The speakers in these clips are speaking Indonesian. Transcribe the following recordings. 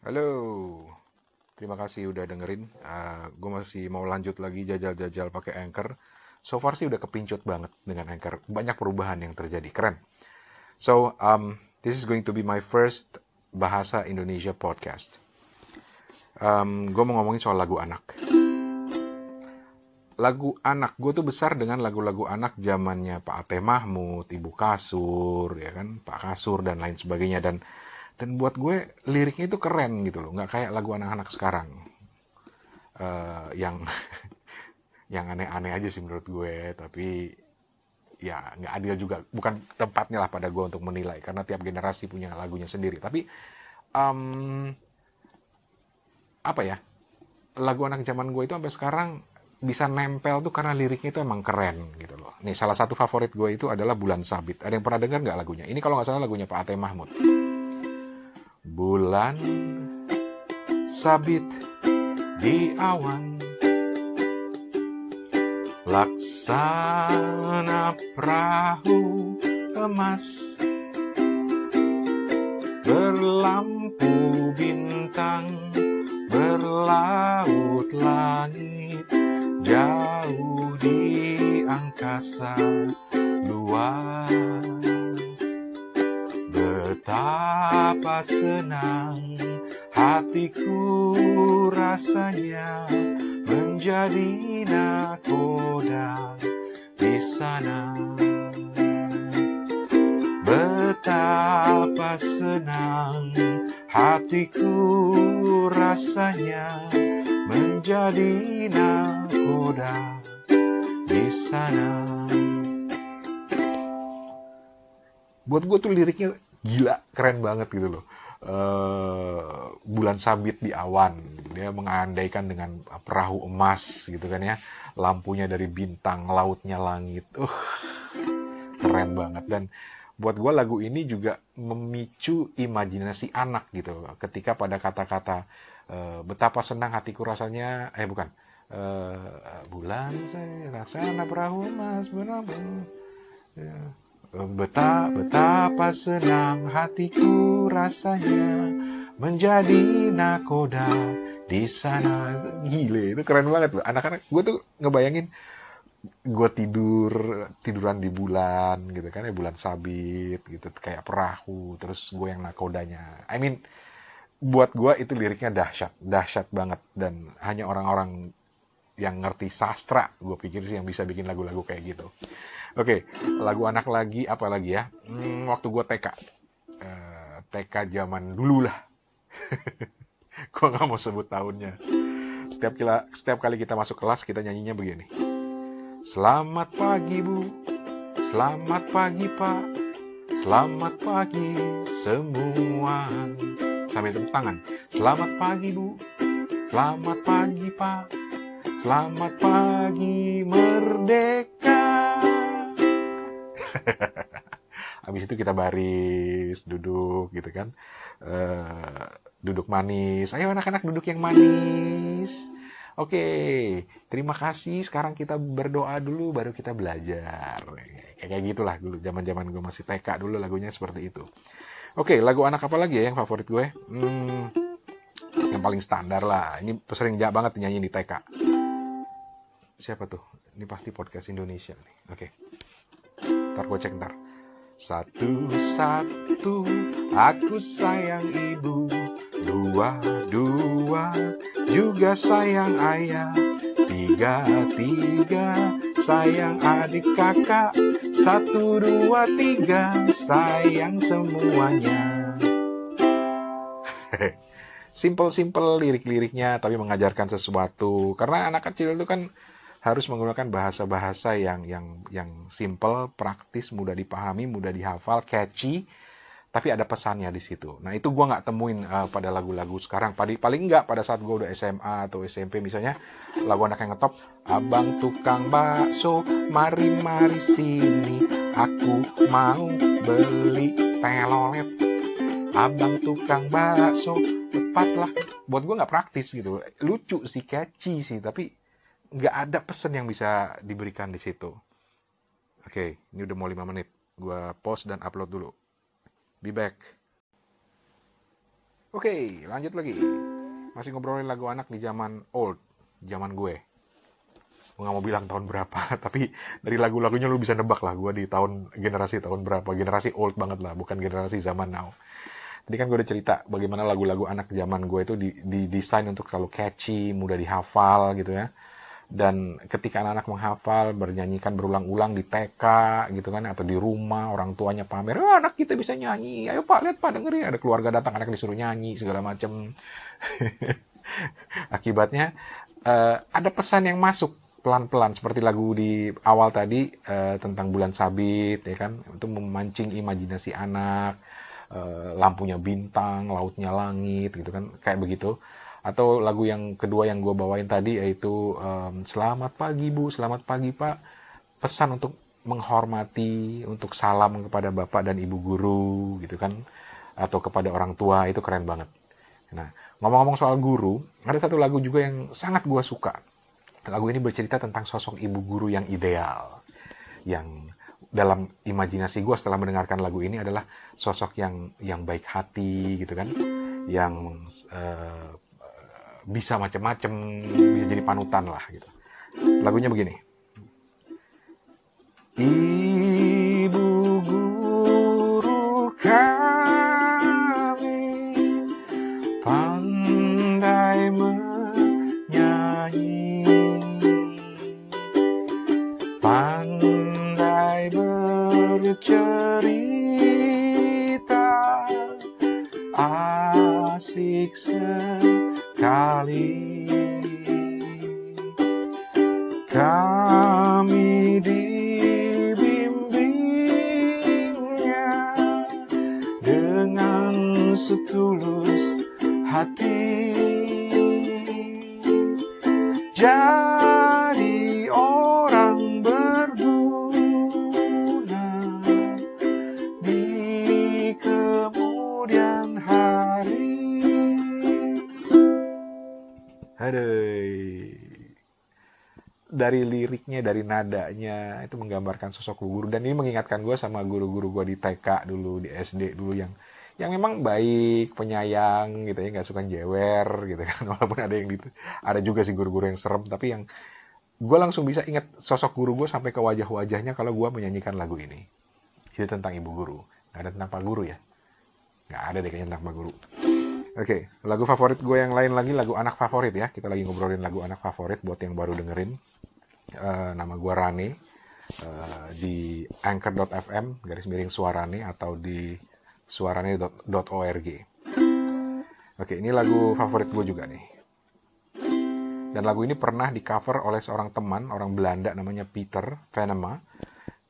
Halo, terima kasih udah dengerin. Uh, gue masih mau lanjut lagi jajal-jajal pakai Anchor. So far sih udah kepincut banget dengan Anchor. Banyak perubahan yang terjadi, keren. So, um, this is going to be my first Bahasa Indonesia podcast. Um, gue mau ngomongin soal lagu anak. Lagu anak, gue tuh besar dengan lagu-lagu anak zamannya Pak Ate Mahmud, Ibu Kasur, ya kan, Pak Kasur dan lain sebagainya. Dan dan buat gue liriknya itu keren gitu loh nggak kayak lagu anak-anak sekarang uh, yang yang aneh-aneh aja sih menurut gue tapi ya nggak adil juga bukan tempatnya lah pada gue untuk menilai karena tiap generasi punya lagunya sendiri tapi um, apa ya lagu anak zaman gue itu sampai sekarang bisa nempel tuh karena liriknya itu emang keren gitu loh. Nih salah satu favorit gue itu adalah Bulan Sabit. Ada yang pernah dengar nggak lagunya? Ini kalau nggak salah lagunya Pak Ate Mahmud. Bulan sabit di awan. Laksana perahu emas. Berlampu bintang Berlaut langit. Jauh di angkasa luar Betapa senang hatiku rasanya menjadi nakoda di sana. Betapa senang hatiku rasanya menjadi nakoda di sana. Buat gue tuh liriknya gila keren banget gitu loh. Uh, bulan sabit di awan dia mengandaikan dengan perahu emas gitu kan ya. Lampunya dari bintang lautnya langit. Uh keren banget. Dan buat gue lagu ini juga memicu imajinasi anak gitu ketika pada kata-kata uh, betapa senang hatiku rasanya eh bukan uh, bulan saya rasa perahu emas benar ya Betapa, betapa senang hatiku rasanya menjadi nakoda di sana. Gile, itu keren banget loh. Anak-anak, gue tuh ngebayangin gue tidur tiduran di bulan gitu kan ya bulan sabit gitu kayak perahu terus gue yang nakodanya I mean buat gue itu liriknya dahsyat dahsyat banget dan hanya orang-orang yang ngerti sastra gue pikir sih yang bisa bikin lagu-lagu kayak gitu Oke, lagu anak lagi apa lagi ya? Hmm, waktu gue TK, uh, eh, TK zaman dulu lah. gue nggak mau sebut tahunnya. Setiap kila, setiap kali kita masuk kelas kita nyanyinya begini. Selamat pagi bu, selamat pagi pak, selamat pagi semua. Sambil tepuk tangan. Selamat pagi bu, selamat pagi pak, selamat pagi merdeka. habis itu kita baris duduk gitu kan. Uh, duduk manis. Ayo anak-anak duduk yang manis. Oke okay, terima kasih. Sekarang kita berdoa dulu baru kita belajar. Kayak gitulah dulu. Zaman zaman gue masih TK dulu lagunya seperti itu. Oke okay, lagu anak apa lagi ya yang favorit gue? Hmm, yang paling standar lah. Ini sering banget nyanyi di TK siapa tuh? Ini pasti podcast Indonesia nih. Oke. okay. Ntar gue cek ntar. Satu-satu aku sayang ibu. Dua-dua juga sayang ayah. Tiga-tiga sayang adik kakak. Satu, dua, tiga sayang semuanya. Simple-simple lirik-liriknya tapi mengajarkan sesuatu. Karena anak kecil itu kan harus menggunakan bahasa-bahasa yang yang yang simple, praktis, mudah dipahami, mudah dihafal, catchy, tapi ada pesannya di situ. Nah itu gue nggak temuin uh, pada lagu-lagu sekarang. Paling paling nggak pada saat gue udah SMA atau SMP misalnya lagu anak yang ngetop, abang tukang bakso, mari mari sini, aku mau beli telolet. Abang tukang bakso, tepatlah. Buat gue nggak praktis gitu, lucu sih, catchy sih, tapi nggak ada pesan yang bisa diberikan di situ. Oke, ini udah mau 5 menit. Gua post dan upload dulu. Be back. Oke, lanjut lagi. Masih ngobrolin lagu anak di zaman old, zaman gue. Gue gak mau bilang tahun berapa, tapi dari lagu-lagunya lu bisa nebak lah gue di tahun generasi tahun berapa. Generasi old banget lah, bukan generasi zaman now. Tadi kan gue udah cerita bagaimana lagu-lagu anak zaman gue itu didesain untuk selalu catchy, mudah dihafal gitu ya dan ketika anak-anak menghafal bernyanyikan berulang-ulang di TK gitu kan atau di rumah orang tuanya pamer oh, anak kita bisa nyanyi. Ayo pak lihat pak dengerin. Ada keluarga datang anak disuruh nyanyi segala macam akibatnya uh, ada pesan yang masuk pelan-pelan seperti lagu di awal tadi uh, tentang bulan sabit ya kan itu memancing imajinasi anak uh, lampunya bintang lautnya langit gitu kan kayak begitu atau lagu yang kedua yang gue bawain tadi yaitu um, selamat pagi bu. Selamat pagi pak. Pesan untuk menghormati untuk salam kepada bapak dan ibu guru gitu kan. Atau kepada orang tua itu keren banget. Nah ngomong-ngomong soal guru ada satu lagu juga yang sangat gue suka. Lagu ini bercerita tentang sosok ibu guru yang ideal. Yang dalam imajinasi gue setelah mendengarkan lagu ini adalah sosok yang yang baik hati gitu kan. Yang uh, bisa macam-macam bisa jadi panutan lah gitu. Lagunya begini setulus hati jadi orang berguna di kemudian hari Aduh. Dari liriknya, dari nadanya, itu menggambarkan sosok guru. Dan ini mengingatkan gue sama guru-guru gue di TK dulu, di SD dulu yang yang memang baik, penyayang gitu ya, nggak suka jewer gitu kan. Walaupun ada yang gitu, ada juga sih guru-guru yang serem, tapi yang gue langsung bisa ingat sosok guru gue sampai ke wajah-wajahnya kalau gue menyanyikan lagu ini. Itu tentang ibu guru, nggak ada tentang pak guru ya. Nggak ada deh kayaknya tentang pak guru. Oke, okay, lagu favorit gue yang lain lagi lagu anak favorit ya. Kita lagi ngobrolin lagu anak favorit buat yang baru dengerin. Uh, nama gue Rane uh, di anchor.fm garis miring suarane atau di suarane.org. Oke, ini lagu favorit gue juga nih. Dan lagu ini pernah di cover oleh seorang teman orang Belanda namanya Peter Venema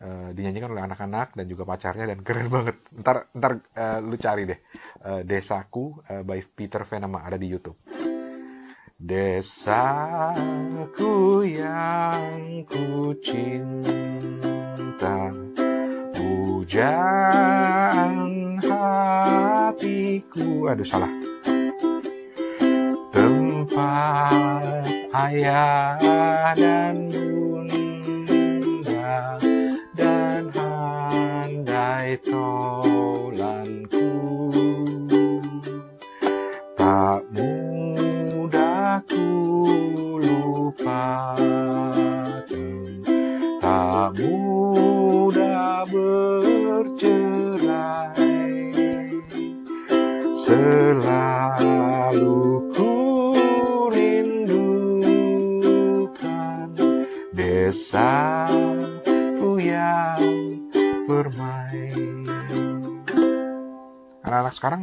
uh, dinyanyikan oleh anak-anak dan juga pacarnya dan keren banget. Ntar ntar uh, lu cari deh uh, Desaku uh, by Peter Venema ada di YouTube. Desaku yang ku cinta Hujan hatiku. Aduh salah. Tempat ayah dan bunda handai tolanku tak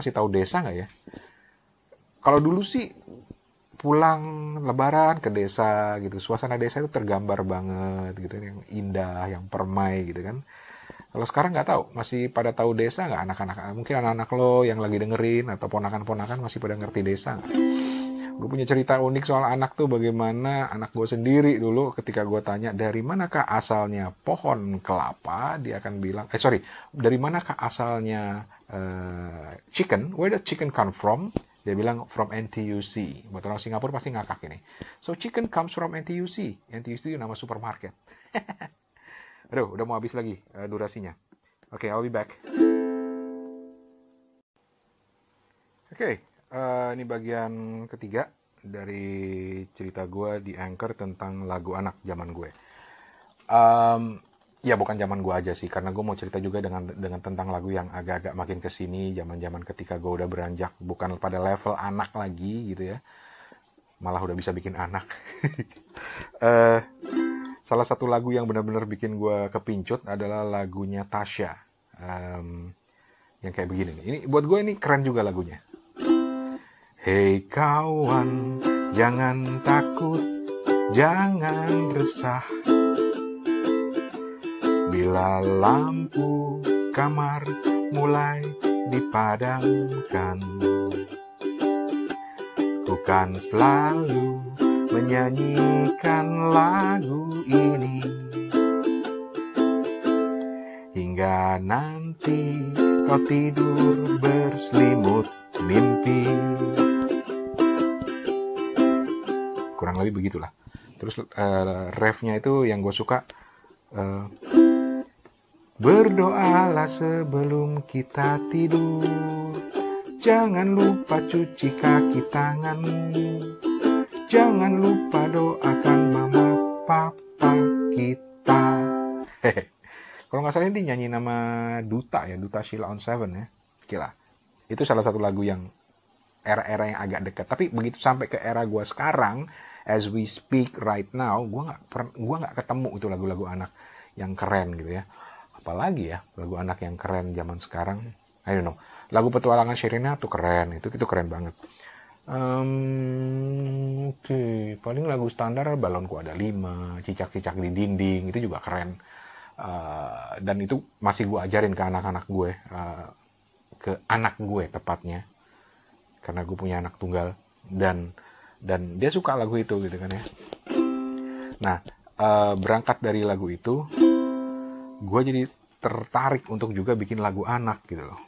masih tahu desa nggak ya? Kalau dulu sih pulang lebaran ke desa gitu, suasana desa itu tergambar banget gitu, yang indah, yang permai gitu kan. Kalau sekarang nggak tahu, masih pada tahu desa nggak anak-anak? Mungkin anak-anak lo yang lagi dengerin atau ponakan-ponakan masih pada ngerti desa nggak? Gue punya cerita unik soal anak tuh bagaimana anak gue sendiri dulu ketika gue tanya dari manakah asalnya pohon kelapa? Dia akan bilang eh sorry dari manakah asalnya uh, chicken? Where the chicken come from? Dia bilang from NTUC buat orang Singapura pasti ngakak ini. So chicken comes from NTUC NTUC itu nama supermarket. Aduh udah mau habis lagi uh, durasinya. Oke okay, I'll be back. Oke. okay, uh, ini bagian ketiga dari cerita gue di Anchor tentang lagu anak zaman gue. Um, ya bukan zaman gue aja sih, karena gue mau cerita juga dengan dengan tentang lagu yang agak-agak makin ke sini, zaman-zaman ketika gue udah beranjak bukan pada level anak lagi gitu ya, malah udah bisa bikin anak. uh, salah satu lagu yang benar-benar bikin gue kepincut adalah lagunya Tasya. Um, yang kayak begini nih. Ini buat gue ini keren juga lagunya. Hei kawan, jangan takut, jangan resah. Bila lampu kamar mulai dipadamkan, bukan selalu menyanyikan lagu ini hingga nanti kau tidur berselimut mimpi kurang lebih begitulah. Terus uh, refnya itu yang gue suka uh, berdoalah sebelum kita tidur. Jangan lupa cuci kaki tanganmu jangan lupa doakan mama papa kita. Kalau nggak salah ini nyanyi nama Duta ya Duta Sheila on Seven ya. Gila. Itu salah satu lagu yang era-era yang agak dekat. Tapi begitu sampai ke era gue sekarang as we speak right now gue nggak gua nggak ketemu itu lagu-lagu anak yang keren gitu ya. Apalagi ya lagu anak yang keren zaman sekarang. I don't know. Lagu petualangan Sherina tuh keren itu itu keren banget. Um, oke okay. paling lagu standar balonku ada lima cicak-cicak di dinding itu juga keren. Uh, dan itu masih gue ajarin ke anak-anak gue uh, ke anak gue tepatnya. Karena gue punya anak tunggal. Dan dan dia suka lagu itu gitu kan ya. Nah uh, berangkat dari lagu itu gue jadi tertarik untuk juga bikin lagu anak gitu loh.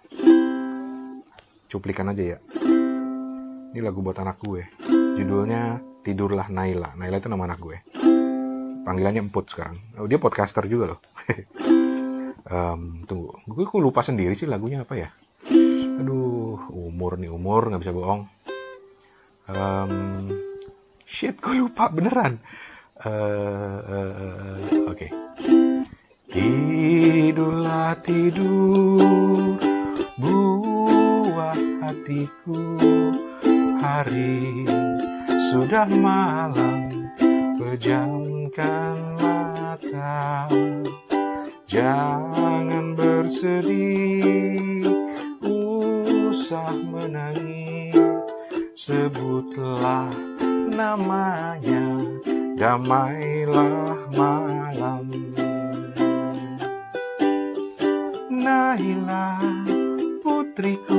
Cuplikan aja ya. Ini lagu buat anak gue. Judulnya tidurlah Naila. Naila itu nama anak gue. Panggilannya Emput sekarang. Oh, dia podcaster juga loh. Um, tunggu. Gue kok lupa sendiri sih lagunya apa ya. Aduh umur nih umur nggak bisa bohong um, shit gue lupa beneran? Uh, uh, uh, oke. Okay. tidurlah tidur buah hatiku. Hari sudah malam pejamkan mata. Jangan bersedih usah menangis Sebutlah namanya Damailah malam. Naila putriku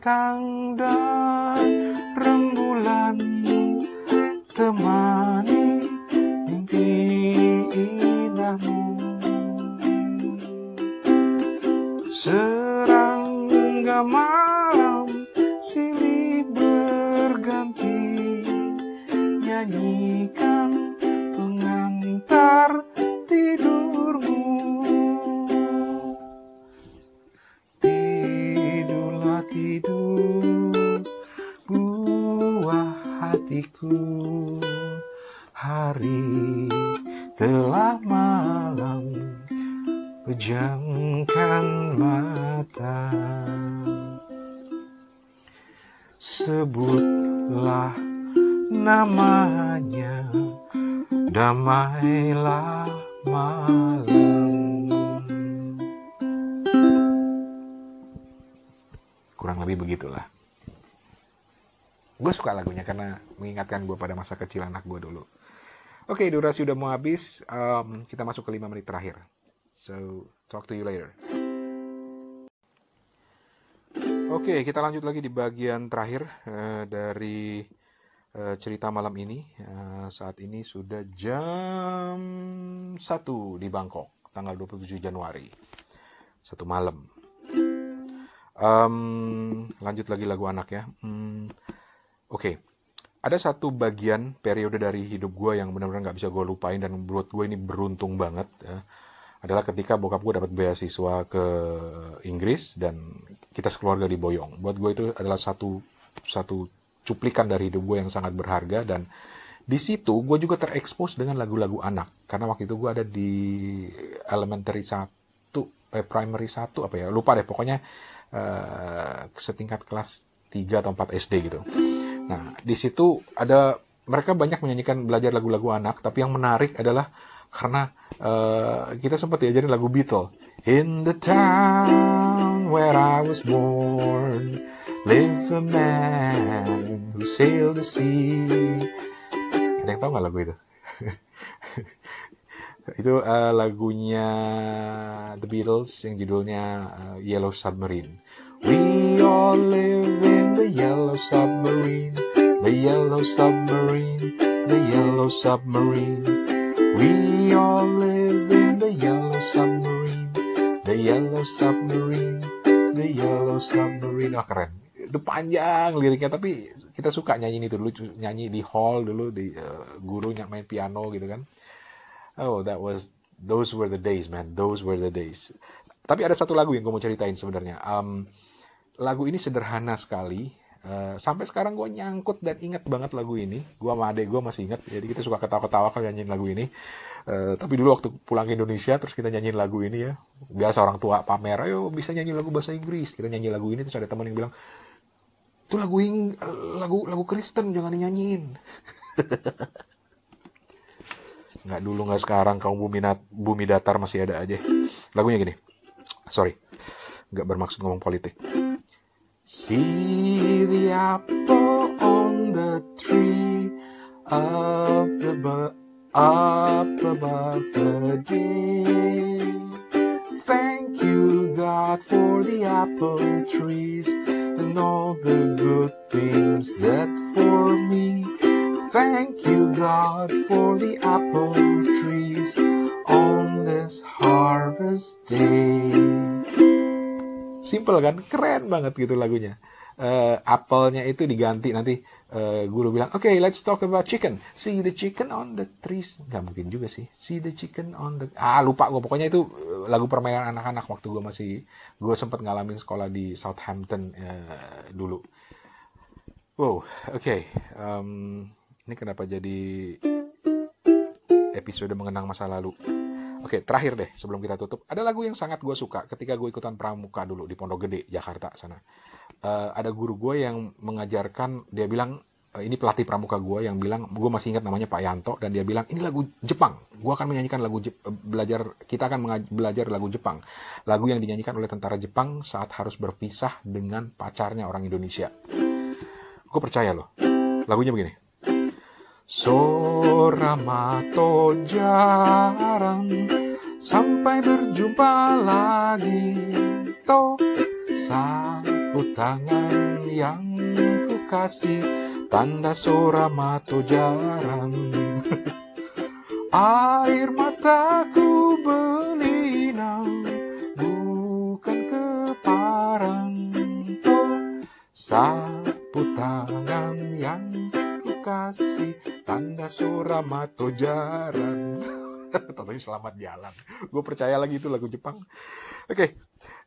bintang dan rembulan Temani mimpi indahmu hatiku Hari telah malam pejamkan mata. Sebutlah namanya Damailah malam. Kurang lebih begitulah Gue suka lagunya karena mengingatkan gue pada masa kecil anak gue dulu Oke, durasi udah mau habis. Um, kita masuk ke 5 menit terakhir. So, talk to you later. Oke, kita lanjut lagi di bagian terakhir uh, dari uh, cerita malam ini. Uh, saat ini sudah jam 1 di Bangkok, tanggal 27 Januari. Satu malam. Um, lanjut lagi lagu anak ya. Hmm, Oke, okay. ada satu bagian periode dari hidup gue yang benar-benar nggak bisa gue lupain dan buat gue ini beruntung banget. Ya adalah ketika bokap gue dapat beasiswa ke Inggris dan kita sekeluarga di Boyong. Buat gue itu adalah satu satu cuplikan dari hidup gue yang sangat berharga dan di situ gue juga terekspos dengan lagu-lagu anak karena waktu itu gue ada di elementary satu eh primary satu apa ya lupa deh pokoknya uh, setingkat kelas 3 atau 4 SD gitu. Nah, di situ ada mereka banyak menyanyikan belajar lagu-lagu anak, tapi yang menarik adalah karena uh, kita sempat diajarin lagu Beatles. In the town where I was born, live a man who sailed the sea. Ada yang tahu nggak lagu itu? itu uh, lagunya The Beatles yang judulnya uh, Yellow Submarine. We all live in the yellow submarine, the yellow submarine, the yellow submarine. We all live in the yellow submarine, the yellow submarine, the yellow submarine. Oh keren. Itu panjang liriknya tapi kita suka nyanyi itu dulu nyanyi di hall dulu di uh, guru main piano gitu kan. Oh, that was those were the days, man. Those were the days. Tapi ada satu lagu yang gue mau ceritain sebenarnya. Um, lagu ini sederhana sekali, Uh, sampai sekarang gue nyangkut dan inget banget lagu ini. Gue sama adek gue masih inget. Jadi kita suka ketawa-ketawa kalau nyanyiin lagu ini. Uh, tapi dulu waktu pulang ke Indonesia terus kita nyanyiin lagu ini ya. Biasa orang tua pamer, ayo bisa nyanyi lagu bahasa Inggris. Kita nyanyi lagu ini terus ada teman yang bilang, itu lagu ing lagu lagu Kristen jangan nyanyiin. nggak dulu nggak sekarang kamu bumi nat, bumi datar masih ada aja. Lagunya gini. Sorry, nggak bermaksud ngomong politik. See the apple on the tree up above, up above the day. Thank you, God, for the apple trees and all the good things that for me. Thank you, God, for the apple trees on this harvest day. Simple kan, keren banget gitu lagunya. Uh, apelnya itu diganti nanti uh, guru bilang, oke, okay, let's talk about chicken. See the chicken on the trees. Gak mungkin juga sih. See the chicken on the... Ah, lupa gue. Pokoknya itu eh, lagu permainan anak-anak waktu gue masih... Gue sempat ngalamin sekolah di Southampton uh, dulu. Wow, oke. Okay. Um, ini kenapa jadi episode mengenang masa lalu? Oke, terakhir deh sebelum kita tutup. Ada lagu yang sangat gue suka ketika gue ikutan pramuka dulu di Pondok Gede, Jakarta sana. Uh, ada guru gue yang mengajarkan, dia bilang, uh, ini pelatih pramuka gue yang bilang, gue masih ingat namanya Pak Yanto, dan dia bilang, ini lagu Jepang. Gue akan menyanyikan lagu Jep, uh, belajar, kita akan belajar lagu Jepang. Lagu yang dinyanyikan oleh tentara Jepang saat harus berpisah dengan pacarnya orang Indonesia. Gue percaya loh. Lagunya begini. Soramato jarang sampai berjumpa lagi. To sapu tangan yang ku kasih tanda soramato jarang. Air mataku belinang bukan keparang. To sapu tangan yang ku kasih tanda suramato jaran Tentunya selamat jalan. Gue percaya lagi itu lagu Jepang. Oke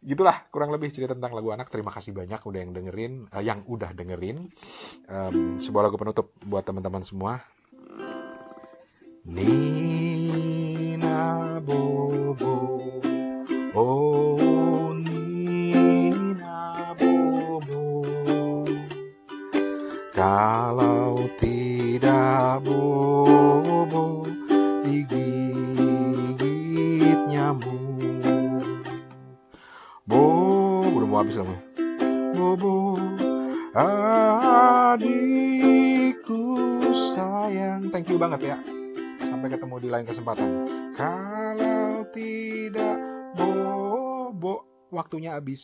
gitulah kurang lebih cerita tentang lagu anak. Terima kasih banyak udah yang dengerin uh, yang udah dengerin. Um, sebuah lagu penutup buat teman-teman semua. Nina habis.